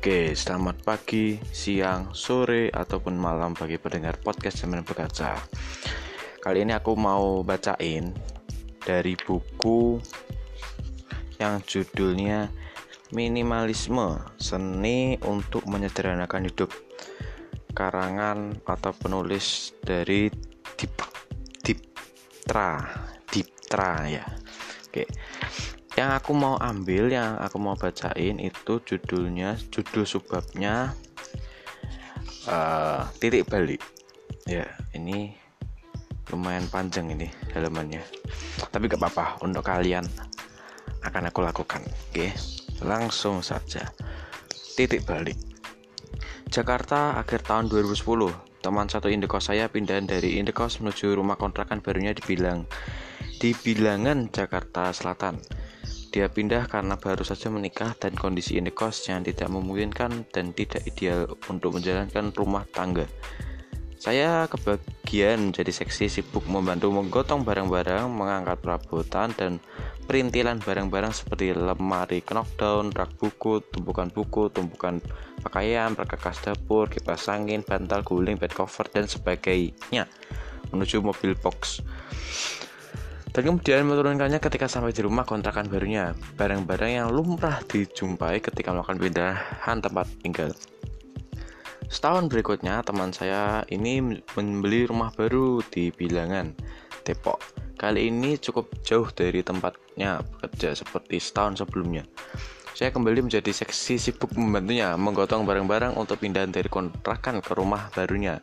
Oke, selamat pagi, siang, sore, ataupun malam bagi pendengar podcast Zaman Berkaca. Kali ini aku mau bacain dari buku yang judulnya Minimalisme, Seni untuk Menyederhanakan Hidup. Karangan atau penulis dari Dip, Diptra, Diptra ya. Oke yang aku mau ambil yang aku mau bacain itu judulnya judul subbabnya uh, titik balik. Ya ini lumayan panjang ini halamannya. Tapi gak apa-apa untuk kalian akan aku lakukan oke? Langsung saja. Titik balik. Jakarta akhir tahun 2010 teman satu indekos saya pindah dari indekos menuju rumah kontrakan barunya di Bilang di Bilangan Jakarta Selatan dia pindah karena baru saja menikah dan kondisi indekos yang tidak memungkinkan dan tidak ideal untuk menjalankan rumah tangga. Saya kebagian menjadi seksi sibuk membantu menggotong barang-barang, mengangkat perabotan, dan perintilan barang-barang seperti lemari knockdown, rak buku, tumpukan buku, tumpukan pakaian, perkakas dapur, kipas angin, bantal guling, bed cover, dan sebagainya menuju mobil box dan kemudian menurunkannya ketika sampai di rumah kontrakan barunya, barang-barang yang lumrah dijumpai ketika melakukan pindahan tempat tinggal. Setahun berikutnya, teman saya ini membeli rumah baru di Bilangan, Depok. Kali ini cukup jauh dari tempatnya bekerja seperti setahun sebelumnya. Saya kembali menjadi seksi sibuk membantunya menggotong barang-barang untuk pindahan dari kontrakan ke rumah barunya.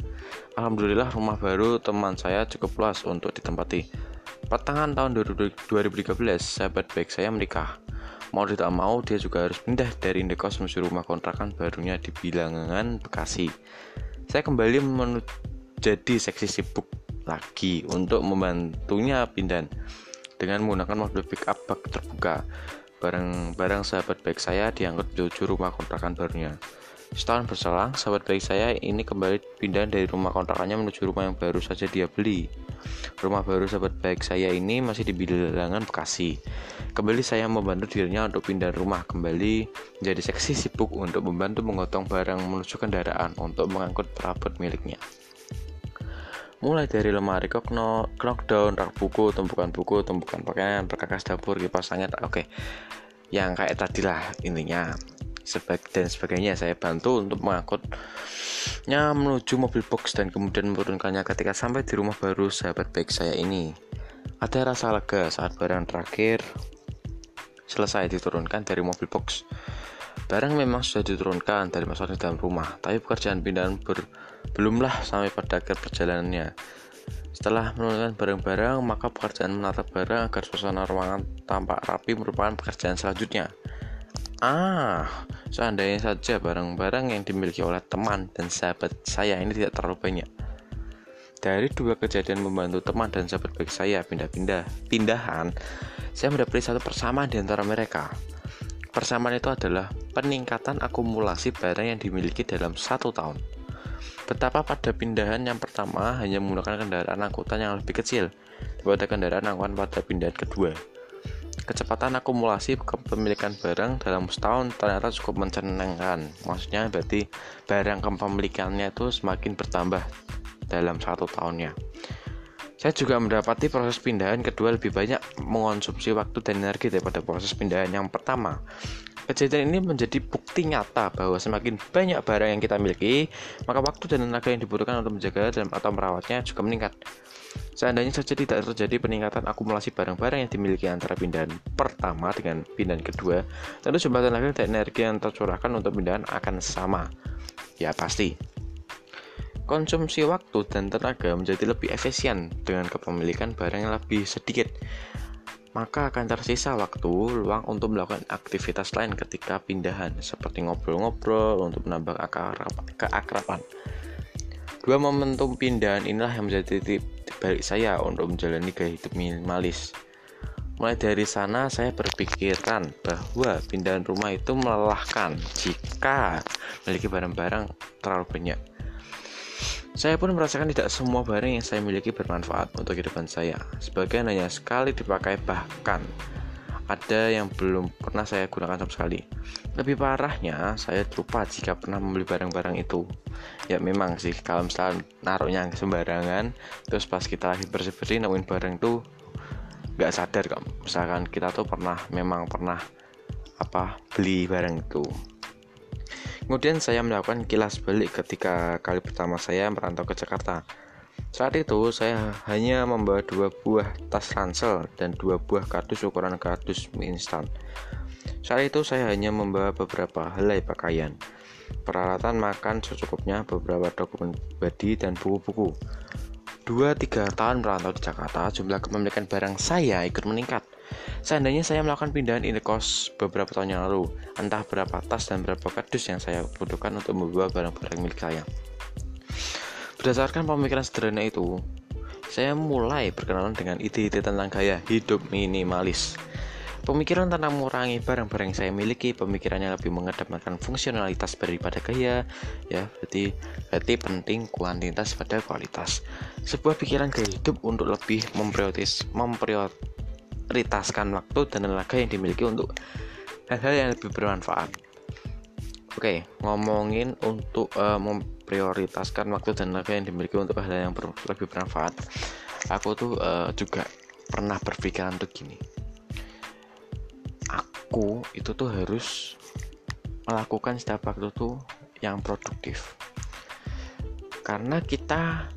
Alhamdulillah rumah baru teman saya cukup luas untuk ditempati Pertengahan tahun 2013, sahabat baik saya menikah. Mau tidak mau, dia juga harus pindah dari indekos menuju rumah kontrakan barunya di Bilangan, Bekasi. Saya kembali menjadi seksi sibuk lagi untuk membantunya pindah dengan menggunakan mobil pick up bak terbuka. Barang-barang sahabat baik saya diangkut menuju rumah kontrakan barunya. Setahun berselang, sahabat baik saya ini kembali pindah dari rumah kontrakannya menuju rumah yang baru saja dia beli. Rumah baru sahabat baik saya ini masih di bilangan Bekasi. Kembali saya membantu dirinya untuk pindah rumah kembali menjadi seksi sibuk untuk membantu menggotong barang menuju kendaraan untuk mengangkut perabot miliknya. Mulai dari lemari knockdown, rak buku, tumpukan buku, tumpukan pakaian, perkakas dapur, kipas angin, oke. Okay. Yang kayak tadi lah intinya dan sebagainya. Saya bantu untuk mengangkutnya menuju mobil box dan kemudian menurunkannya ketika sampai di rumah baru sahabat baik saya ini. Ada rasa lega saat barang terakhir selesai diturunkan dari mobil box. Barang memang sudah diturunkan dari masa di dalam rumah tapi pekerjaan pindahan ber, belumlah sampai pada akhir perjalanannya. Setelah menurunkan barang-barang, maka pekerjaan menata barang agar suasana ruangan tampak rapi merupakan pekerjaan selanjutnya. Ah, seandainya saja barang-barang yang dimiliki oleh teman dan sahabat saya ini tidak terlalu banyak. Dari dua kejadian membantu teman dan sahabat baik saya pindah-pindah pindahan, saya mendapati satu persamaan di antara mereka. Persamaan itu adalah peningkatan akumulasi barang yang dimiliki dalam satu tahun. Betapa pada pindahan yang pertama hanya menggunakan kendaraan angkutan yang lebih kecil daripada kendaraan angkutan pada pindahan kedua kecepatan akumulasi kepemilikan barang dalam setahun ternyata cukup mencenangkan maksudnya berarti barang kepemilikannya itu semakin bertambah dalam satu tahunnya saya juga mendapati proses pindahan kedua lebih banyak mengonsumsi waktu dan energi daripada proses pindahan yang pertama Kejadian ini menjadi bukti nyata bahwa semakin banyak barang yang kita miliki, maka waktu dan tenaga yang dibutuhkan untuk menjaga dan atau merawatnya juga meningkat. Seandainya saja tidak terjadi peningkatan akumulasi barang-barang yang dimiliki antara pindahan pertama dengan pindahan kedua, tentu jumlah tenaga dan energi yang tercurahkan untuk pindahan akan sama. Ya pasti. Konsumsi waktu dan tenaga menjadi lebih efisien dengan kepemilikan barang yang lebih sedikit. Maka akan tersisa waktu luang untuk melakukan aktivitas lain ketika pindahan, seperti ngobrol-ngobrol untuk menambah keakraban. Dua momentum pindahan inilah yang menjadi titik balik saya untuk menjalani gaya hidup minimalis. Mulai dari sana saya berpikiran bahwa pindahan rumah itu melelahkan jika memiliki barang-barang terlalu banyak. Saya pun merasakan tidak semua barang yang saya miliki bermanfaat untuk kehidupan saya. Sebagian hanya sekali dipakai bahkan ada yang belum pernah saya gunakan sama sekali. Lebih parahnya, saya lupa jika pernah membeli barang-barang itu. Ya memang sih, kalau misalnya naruhnya sembarangan, terus pas kita lagi bersih-bersih nemuin barang itu nggak sadar kok. Misalkan kita tuh pernah, memang pernah apa beli barang itu. Kemudian saya melakukan kilas balik ketika kali pertama saya merantau ke Jakarta. Saat itu saya hanya membawa dua buah tas ransel dan dua buah kardus ukuran kardus mie instan. Saat itu saya hanya membawa beberapa helai pakaian, peralatan makan secukupnya, beberapa dokumen pribadi dan buku-buku. Dua tiga tahun merantau di Jakarta, jumlah kepemilikan barang saya ikut meningkat. Seandainya saya melakukan pindahan indekos beberapa tahun yang lalu, entah berapa tas dan berapa kardus yang saya butuhkan untuk membawa barang-barang milik saya. Berdasarkan pemikiran sederhana itu, saya mulai berkenalan dengan ide-ide tentang gaya hidup minimalis. Pemikiran tentang mengurangi barang-barang yang saya miliki, pemikirannya lebih mengedepankan fungsionalitas daripada gaya, ya berarti berarti penting kuantitas pada kualitas. Sebuah pikiran gaya hidup untuk lebih memprioritas memprioritaskan waktu dan tenaga yang dimiliki untuk hal-hal yang lebih bermanfaat. Oke, ngomongin untuk uh, memprioritaskan waktu dan tenaga yang dimiliki untuk hal yang ber lebih bermanfaat. Aku tuh uh, juga pernah berpikiran tuh gini. Aku itu tuh harus melakukan setiap waktu tuh yang produktif. Karena kita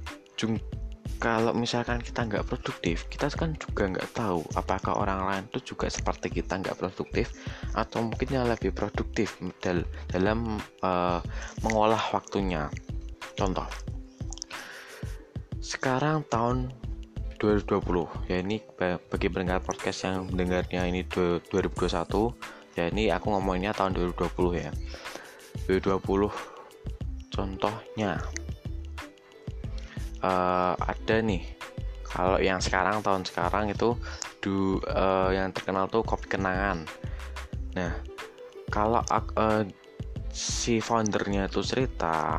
kalau misalkan kita nggak produktif kita kan juga nggak tahu apakah orang lain itu juga seperti kita nggak produktif atau mungkin yang lebih produktif dal dalam uh, mengolah waktunya. Contoh. Sekarang tahun 2020 ya ini bagi pendengar podcast yang mendengarnya ini 2021 ya ini aku ngomonginnya tahun 2020 ya. 2020 contohnya uh, ada nih. Kalau yang sekarang tahun sekarang itu du, uh, yang terkenal tuh kopi kenangan. Nah kalau uh, si foundernya tuh cerita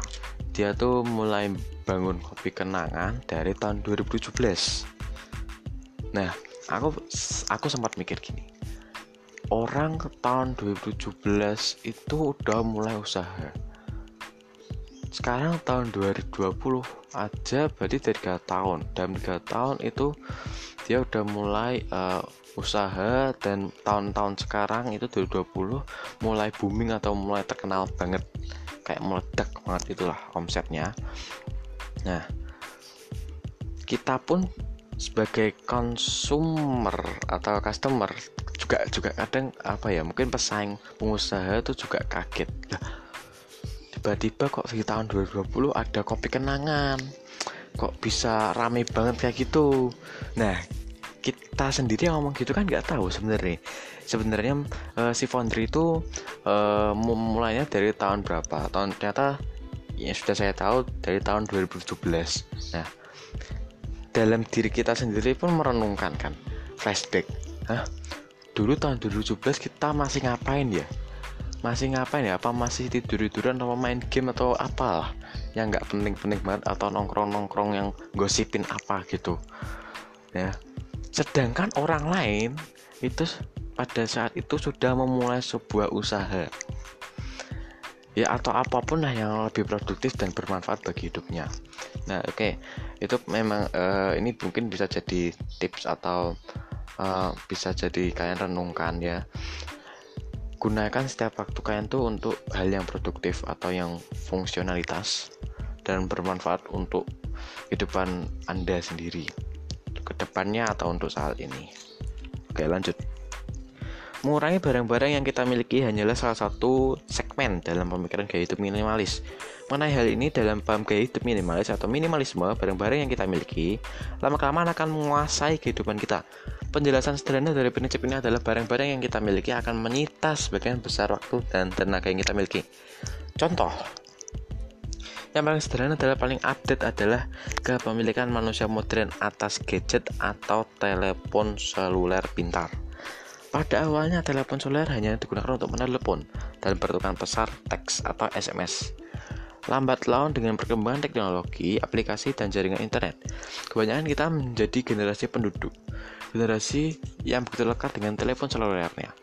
dia tuh mulai bangun kopi kenangan dari tahun 2017 nah aku aku sempat mikir gini orang tahun 2017 itu udah mulai usaha sekarang tahun 2020 aja berarti dari 3 tahun. Dalam 3 tahun itu dia udah mulai uh, usaha dan tahun-tahun sekarang itu 2020 mulai booming atau mulai terkenal banget. Kayak meledak banget itulah omsetnya nah kita pun sebagai consumer atau customer juga juga kadang apa ya mungkin pesaing pengusaha itu juga kaget. Lah tiba-tiba kok di tahun 2020 ada kopi kenangan. Kok bisa rame banget kayak gitu? Nah kita sendiri yang ngomong gitu kan nggak tahu sebenarnya. Sebenarnya uh, si founder itu uh, mulainya dari tahun berapa? Tahun ternyata ya sudah saya tahu dari tahun 2017 nah dalam diri kita sendiri pun merenungkan kan flashback. Hah? dulu tahun 2017 kita masih ngapain ya masih ngapain ya? Apa masih tidur tiduran atau main game atau apalah? Yang nggak penting-penting banget atau nongkrong-nongkrong yang gosipin apa gitu. Ya. Sedangkan orang lain itu pada saat itu sudah memulai sebuah usaha. Ya atau apa pun lah yang lebih produktif dan bermanfaat bagi hidupnya. Nah oke. Okay. itu memang uh, ini mungkin bisa jadi tips atau uh, bisa jadi kalian renungkan ya gunakan setiap waktu kalian tuh untuk hal yang produktif atau yang fungsionalitas dan bermanfaat untuk kehidupan Anda sendiri ke depannya atau untuk saat ini. Oke, lanjut. Mengurangi barang-barang yang kita miliki hanyalah salah satu segmen dalam pemikiran gaya hidup minimalis. Mengenai hal ini dalam paham gaya hidup minimalis atau minimalisme, barang-barang yang kita miliki lama-kelamaan akan menguasai kehidupan kita. Penjelasan sederhana dari prinsip ini adalah barang-barang yang kita miliki akan menyita sebagian besar waktu dan tenaga yang kita miliki. Contoh, yang paling sederhana adalah paling update adalah kepemilikan manusia modern atas gadget atau telepon seluler pintar. Pada awalnya telepon seluler hanya digunakan untuk menelepon dan bertukar pesan teks atau SMS. lambat laun dengan perkembangan teknologi, aplikasi, dan jaringan internet. Kebanyakan kita menjadi generasi penduduk, generasi yang begitu lekat dengan telepon selulernya.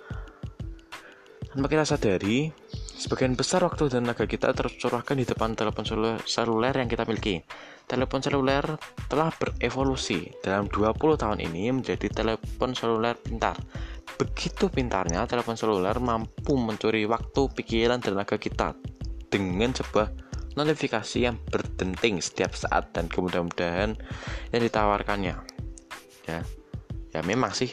Tanpa kita sadari, sebagian besar waktu dan tenaga kita tercurahkan di depan telepon seluler yang kita miliki. Telepon seluler telah berevolusi dalam 20 tahun ini menjadi telepon seluler pintar. Begitu pintarnya, telepon seluler mampu mencuri waktu, pikiran, dan tenaga kita dengan sebuah notifikasi yang berdenting setiap saat dan kemudahan yang ditawarkannya. Ya ya memang sih.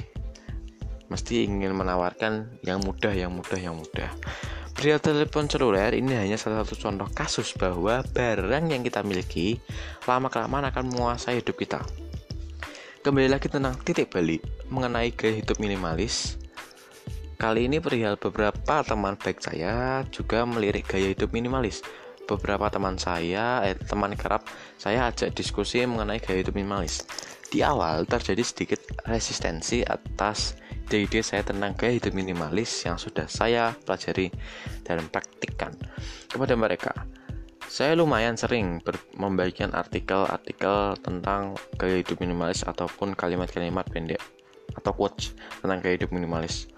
Mesti ingin menawarkan yang mudah yang mudah yang mudah. Pria telepon seluler ini hanya salah satu contoh kasus bahwa barang yang kita miliki lama kelamaan akan menguasai hidup kita. Kembali lagi tentang titik balik mengenai gaya hidup minimalis. Kali ini perihal beberapa teman baik saya juga melirik gaya hidup minimalis beberapa teman saya, eh, teman kerap saya ajak diskusi mengenai gaya hidup minimalis. Di awal terjadi sedikit resistensi atas ide-ide saya tentang gaya hidup minimalis yang sudah saya pelajari dan praktikkan kepada mereka. Saya lumayan sering membagikan artikel-artikel tentang gaya hidup minimalis ataupun kalimat-kalimat pendek atau quotes tentang gaya hidup minimalis.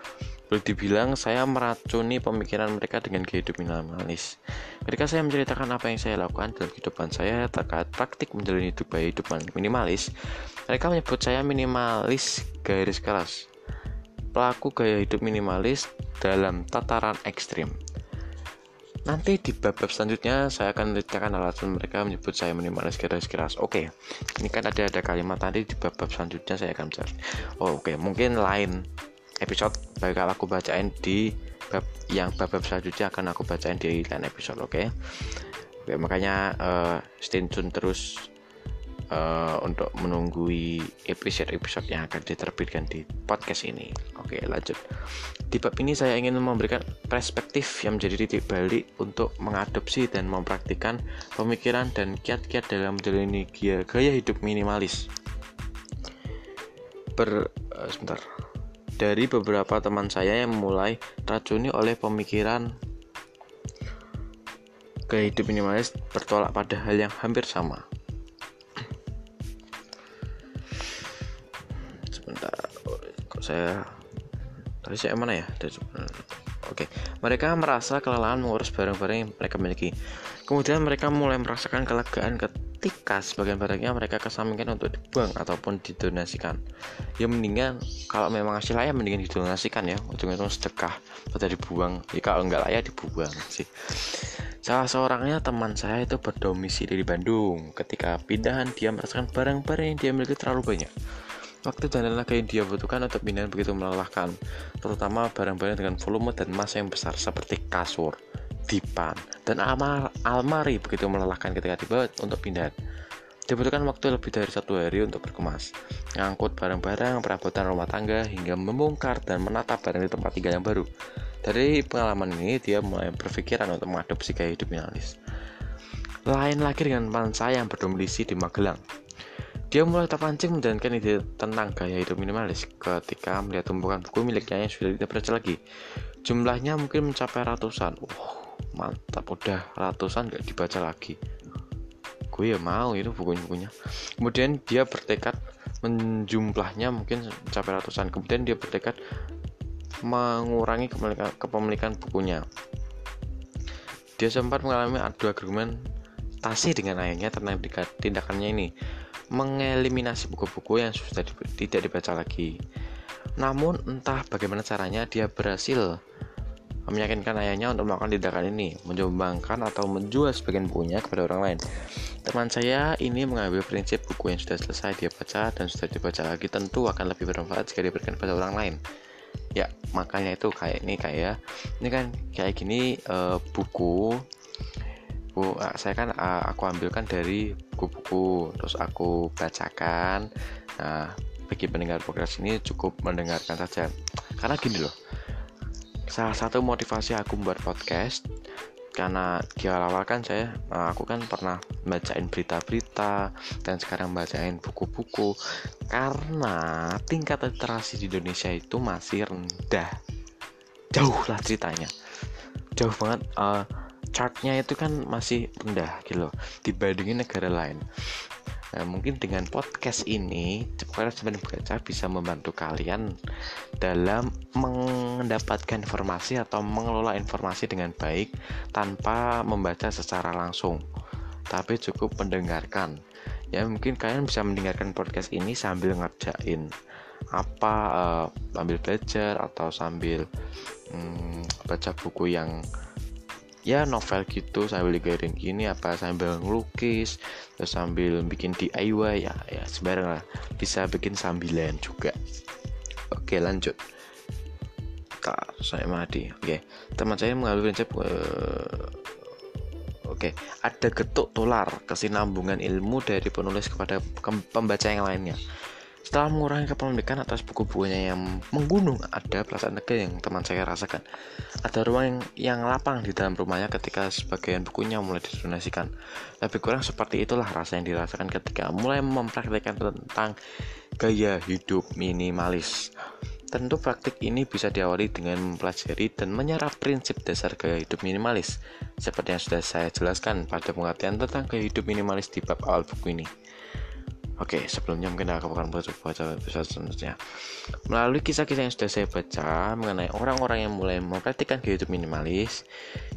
Boleh dibilang saya meracuni pemikiran mereka dengan gaya hidup minimalis. Ketika saya menceritakan apa yang saya lakukan dalam kehidupan saya terkait praktik menjalani hidup gaya hidup minimalis, mereka menyebut saya minimalis garis keras. Pelaku gaya hidup minimalis dalam tataran ekstrim. Nanti di bab-bab selanjutnya saya akan menceritakan alasan mereka menyebut saya minimalis garis keras. Oke, ini kan ada ada kalimat tadi di bab-bab selanjutnya saya akan mencari. Oh, oke, mungkin lain episode bakal aku bacain di bab yang bab-bab selanjutnya akan aku bacain di lain episode oke okay? makanya uh, stay tune terus uh, untuk menunggui episode-episode yang akan diterbitkan di podcast ini. Oke lanjut. Di bab ini saya ingin memberikan perspektif yang menjadi titik balik untuk mengadopsi dan mempraktikkan pemikiran dan kiat-kiat dalam menjalani gaya, gaya hidup minimalis. Ber uh, sebentar. Dari beberapa teman saya yang mulai teracuni oleh pemikiran gaya hidup minimalis bertolak pada hal yang hampir sama. Saya tadi saya mana ya? Oke, mereka merasa kelelahan mengurus barang-barang yang mereka miliki. Kemudian mereka mulai merasakan kelegaan ketika sebagian barangnya mereka kesampingkan untuk dibuang ataupun didonasikan. Ya mendingan kalau memang hasil layak mendingan didonasikan ya. Ujung-ujung sedekah pada dibuang. Ya kalau enggak layak dibuang sih. Salah seorangnya teman saya itu berdomisili di Bandung. Ketika pindahan dia merasakan barang-barang yang dia miliki terlalu banyak Waktu dan tenaga yang dia butuhkan untuk pindahan begitu melelahkan, terutama barang-barang dengan volume dan masa yang besar seperti kasur, dipan, dan almar almari begitu melelahkan ketika dibawa untuk pindah. Dibutuhkan waktu lebih dari satu hari untuk berkemas, mengangkut barang-barang, perabotan rumah tangga, hingga membongkar dan menata barang di tempat tinggal yang baru. Dari pengalaman ini, dia mulai berpikiran untuk mengadopsi gaya hidup minimalis. Lain lagi dengan saya yang berdomisili di Magelang. Dia mulai terpancing menjalankan ide tentang gaya hidup minimalis ketika melihat tumpukan buku miliknya yang sudah tidak baca lagi. Jumlahnya mungkin mencapai ratusan. Uh, mantap. Udah ratusan gak dibaca lagi. Gue ya mau itu buku-bukunya kemudian dia bertekad menjumlahnya mungkin mencapai ratusan. Kemudian dia bertekad mengurangi kepemilikan, bukunya. Dia sempat mengalami adu argumentasi dengan ayahnya tentang tindakannya ini mengeliminasi buku-buku yang sudah tidak dibaca lagi namun entah bagaimana caranya dia berhasil meyakinkan ayahnya untuk melakukan tindakan ini, menyumbangkan atau menjual sebagian bukunya kepada orang lain. Teman saya ini mengambil prinsip buku yang sudah selesai dia baca dan sudah dibaca lagi tentu akan lebih bermanfaat jika diberikan kepada orang lain. Ya, makanya itu kayak ini kayak ini kan kayak gini uh, buku bu uh, saya kan uh, aku ambilkan dari buku-buku terus aku bacakan. Nah, bagi pendengar podcast ini cukup mendengarkan saja. Karena gini loh, salah satu motivasi aku buat podcast karena di awal kan saya eh, aku kan pernah bacain berita-berita dan sekarang bacain buku-buku karena tingkat literasi di Indonesia itu masih rendah jauh lah ceritanya jauh banget uh, chartnya itu kan masih rendah gitu dibandingin negara lain Nah, mungkin dengan podcast ini Cepat Semen Baca bisa membantu kalian dalam mendapatkan informasi atau mengelola informasi dengan baik tanpa membaca secara langsung, tapi cukup mendengarkan. Ya, mungkin kalian bisa mendengarkan podcast ini sambil ngerjain apa uh, sambil belajar atau sambil um, baca buku yang ya novel gitu sambil digarin gini apa sambil ngelukis terus sambil bikin DIY ya ya sebarang lah. Bisa bikin sambilan juga. Oke lanjut. Kak saya mati. Oke teman saya mengalami prinsip uh, Oke, ada getuk tular kesinambungan ilmu dari penulis kepada pembaca yang lainnya. Setelah mengurangi kepemilikan atas buku-bukunya yang menggunung, ada perasaan lega yang teman saya rasakan. Ada ruang yang, yang lapang di dalam rumahnya ketika sebagian bukunya mulai didonasikan. Lebih kurang seperti itulah rasa yang dirasakan ketika mulai mempraktikkan tentang gaya hidup minimalis. Tentu praktik ini bisa diawali dengan mempelajari dan menyerap prinsip dasar gaya hidup minimalis, seperti yang sudah saya jelaskan pada pengertian tentang gaya hidup minimalis di bab awal buku ini. Oke, sebelumnya mungkin aku akan baca episode selanjutnya. Melalui kisah-kisah yang sudah saya baca mengenai orang-orang yang mulai mempraktikkan gaya hidup minimalis,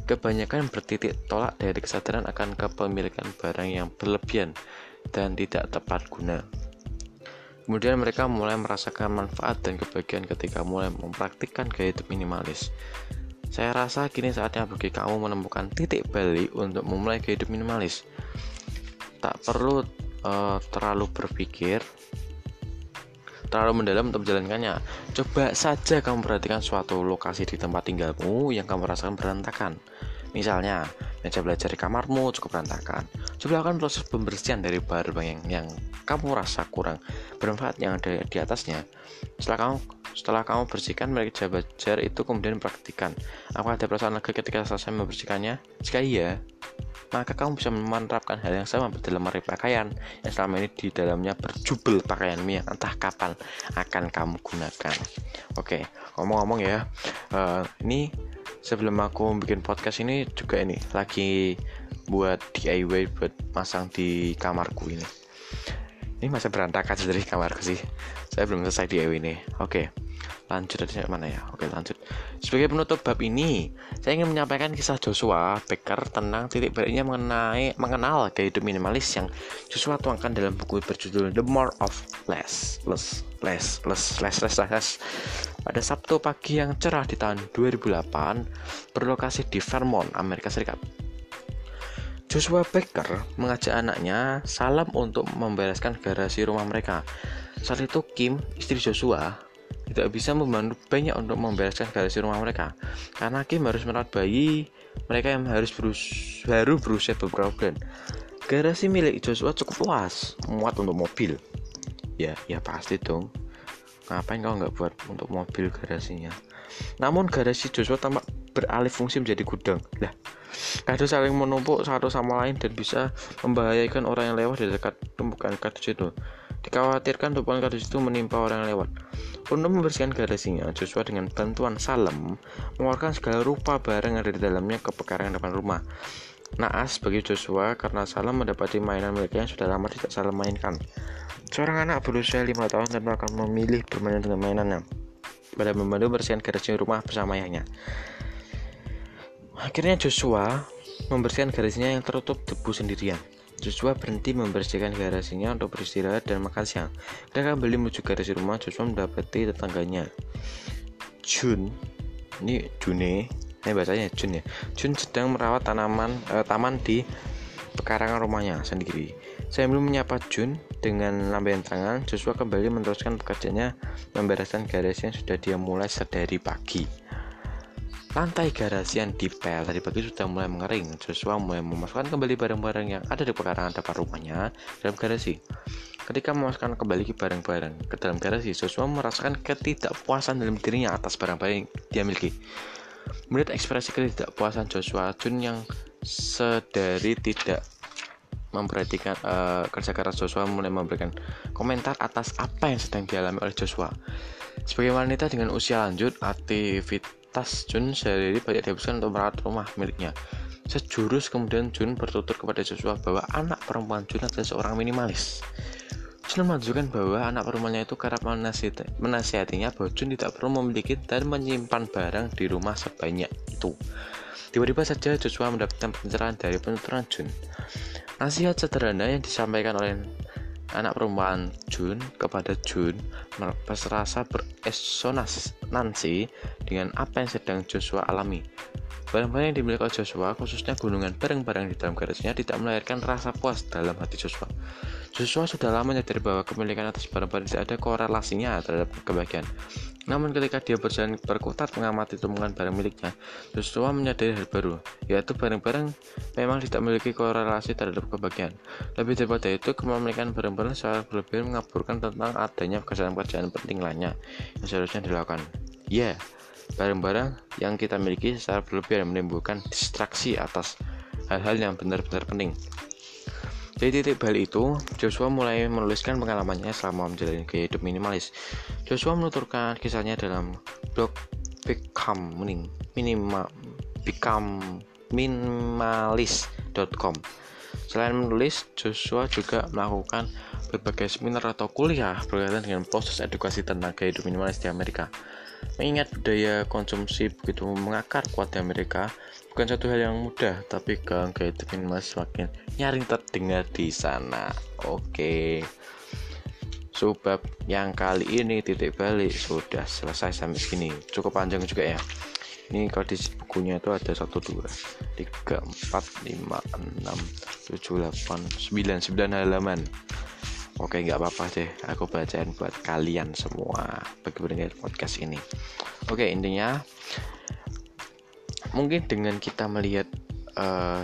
kebanyakan bertitik tolak dari kesadaran akan kepemilikan barang yang berlebihan dan tidak tepat guna. Kemudian mereka mulai merasakan manfaat dan kebahagiaan ketika mulai mempraktikkan gaya hidup minimalis. Saya rasa kini saatnya bagi kamu menemukan titik balik untuk memulai gaya hidup minimalis. Tak perlu uh, terlalu berpikir terlalu mendalam untuk menjalankannya. Coba saja kamu perhatikan suatu lokasi di tempat tinggalmu yang kamu rasakan berantakan. Misalnya, meja belajar di kamarmu cukup berantakan. Coba lakukan proses pembersihan dari barang yang, yang kamu rasa kurang bermanfaat yang ada di atasnya. Setelah kamu setelah kamu bersihkan meja belajar itu kemudian praktikan. Apa ada perasaan lega ketika selesai membersihkannya? Jika iya, maka kamu bisa menerapkan hal yang sama dalam lemari pakaian yang selama ini di dalamnya berjubel pakaianmu yang entah kapan akan kamu gunakan. Oke, ngomong-ngomong ya, uh, ini sebelum aku bikin podcast ini juga ini lagi buat DIY buat masang di kamarku ini. Ini masih berantakan dari kamarku sih. Saya belum selesai DIY ini. Oke lanjut dari mana ya oke lanjut sebagai penutup bab ini saya ingin menyampaikan kisah Joshua Becker tentang titik baliknya mengenai mengenal gaya hidup minimalis yang Joshua tuangkan dalam buku berjudul The More of Less Less Less Less Less Less, less, less. pada Sabtu pagi yang cerah di tahun 2008 berlokasi di Vermont Amerika Serikat Joshua Becker mengajak anaknya salam untuk membereskan garasi rumah mereka. Saat itu Kim, istri Joshua, tidak bisa membantu banyak untuk membereskan garasi rumah mereka. Karena Kim harus merawat bayi mereka yang harus berus baru berusia beberapa bulan. Garasi milik Joshua cukup luas muat untuk mobil. Ya ya pasti dong. Ngapain kau nggak buat untuk mobil garasinya? Namun garasi Joshua tampak beralih fungsi menjadi gudang. Lah kado saling menumpuk satu sama lain dan bisa membahayakan orang yang lewat di dekat tumpukan kardus itu dikhawatirkan tumpukan kardus itu menimpa orang lewat untuk membersihkan garasinya, Joshua dengan bantuan Salem mengeluarkan segala rupa barang yang ada di dalamnya ke pekarangan depan rumah. Naas bagi Joshua karena Salem mendapati mainan miliknya yang sudah lama tidak Salem mainkan. Seorang anak berusia 5 tahun tentu akan memilih bermain dengan mainannya pada membantu membersihkan garasi rumah bersama ayahnya. Akhirnya Joshua membersihkan garasinya yang tertutup debu sendirian. Joshua berhenti membersihkan garasinya untuk beristirahat dan makan siang. Ketika kembali menuju garasi rumah, Joshua mendapati tetangganya. Jun, ini June, ini bahasanya Jun ya. Jun sedang merawat tanaman eh, taman di pekarangan rumahnya sendiri. Saya belum menyapa Jun dengan lambaian tangan, Joshua kembali meneruskan pekerjaannya membereskan garasi yang sudah dia mulai sedari pagi. Lantai garasi yang dipel tadi pagi sudah mulai mengering. Joshua mulai memasukkan kembali barang-barang yang ada di pekarangan depan rumahnya dalam garasi. Ketika memasukkan kembali barang-barang ke dalam garasi, Joshua merasakan ketidakpuasan dalam dirinya atas barang-barang yang dia miliki. Melihat ekspresi ketidakpuasan Joshua, Jun yang sedari tidak memperhatikan uh, kerja keras Joshua mulai memberikan komentar atas apa yang sedang dialami oleh Joshua. Sebagai wanita dengan usia lanjut, aktivitas Tas Jun sehari-hari banyak dihabiskan untuk merawat rumah miliknya. Sejurus kemudian Jun bertutur kepada Joshua bahwa anak perempuan Jun adalah seorang minimalis. Jun menunjukkan bahwa anak perempuannya itu kerap menasihatinya bahwa Jun tidak perlu memiliki dan menyimpan barang di rumah sebanyak itu. Tiba-tiba saja Joshua mendapatkan pencerahan dari penuturan Jun. Nasihat sederhana yang disampaikan oleh anak perempuan Jun kepada Jun merasa beresonansi dengan apa yang sedang Joshua alami. Barang-barang yang dimiliki Joshua, khususnya gunungan barang-barang di dalam garisnya, tidak melahirkan rasa puas dalam hati Joshua. Joshua sudah lama menyadari bahwa kepemilikan atas barang-barang tidak ada korelasinya terhadap kebahagiaan. Namun ketika dia berjalan berkutat mengamati tumpukan barang miliknya, Joshua menyadari hal baru, yaitu barang-barang memang tidak memiliki korelasi terhadap kebahagiaan. Lebih daripada itu, kepemilikan barang-barang secara berlebihan mengaburkan tentang adanya pekerjaan-pekerjaan penting lainnya yang seharusnya dilakukan. Ya, yeah, barang-barang yang kita miliki secara berlebihan menimbulkan distraksi atas hal-hal yang benar-benar penting. Dari titik balik itu, Joshua mulai menuliskan pengalamannya selama menjalani gaya hidup minimalis. Joshua menuturkan kisahnya dalam blog Become Minima, Become Minimalist.com. Selain menulis, Joshua juga melakukan berbagai seminar atau kuliah berkaitan dengan proses edukasi tentang gaya hidup minimalis di Amerika. Mengingat budaya konsumsi begitu mengakar kuat di Amerika, bukan satu hal yang mudah, tapi gang hidup minimalis semakin nyaring terdengar di sana. Oke. Sebab yang kali ini titik balik sudah selesai sampai sini. Cukup panjang juga ya. Ini kalau di bukunya itu ada 1 2 3 4 5 6 7 8 9 9 halaman. Oke nggak apa-apa deh aku bacain buat kalian semua bagi pendengar podcast ini Oke intinya mungkin dengan kita melihat uh,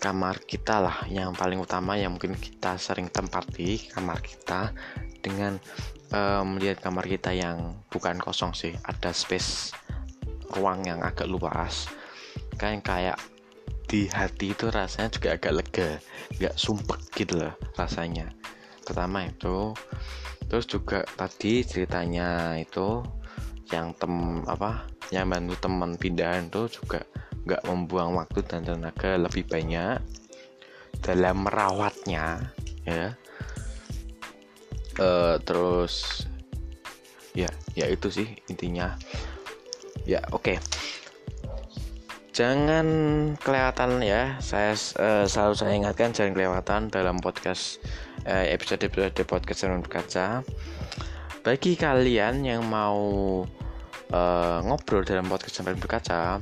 kamar kita lah yang paling utama yang mungkin kita sering tempati kamar kita dengan uh, melihat kamar kita yang bukan kosong sih ada space ruang yang agak luas. Kan kayak di hati itu rasanya juga agak lega nggak sumpek gitu loh rasanya. Pertama itu terus juga tadi ceritanya itu yang tem apa yang bantu teman pindahan itu juga nggak membuang waktu dan tenaga lebih banyak dalam merawatnya ya. Uh, terus ya ya itu sih intinya. Ya oke. Okay. jangan kelewatan ya. Saya uh, selalu saya ingatkan jangan kelewatan dalam podcast Eh, episode-episode podcast Renung Berkaca bagi kalian yang mau uh, ngobrol dalam podcast Renung Berkaca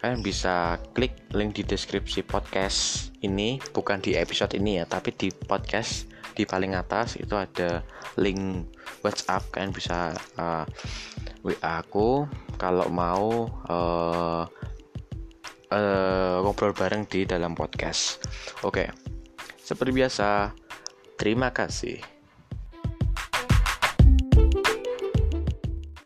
kalian bisa klik link di deskripsi podcast ini bukan di episode ini ya tapi di podcast di paling atas itu ada link WhatsApp kalian bisa uh, eh, WA aku kalau mau uh, uh, ngobrol bareng di dalam podcast. Oke, okay. seperti biasa, Terima kasih.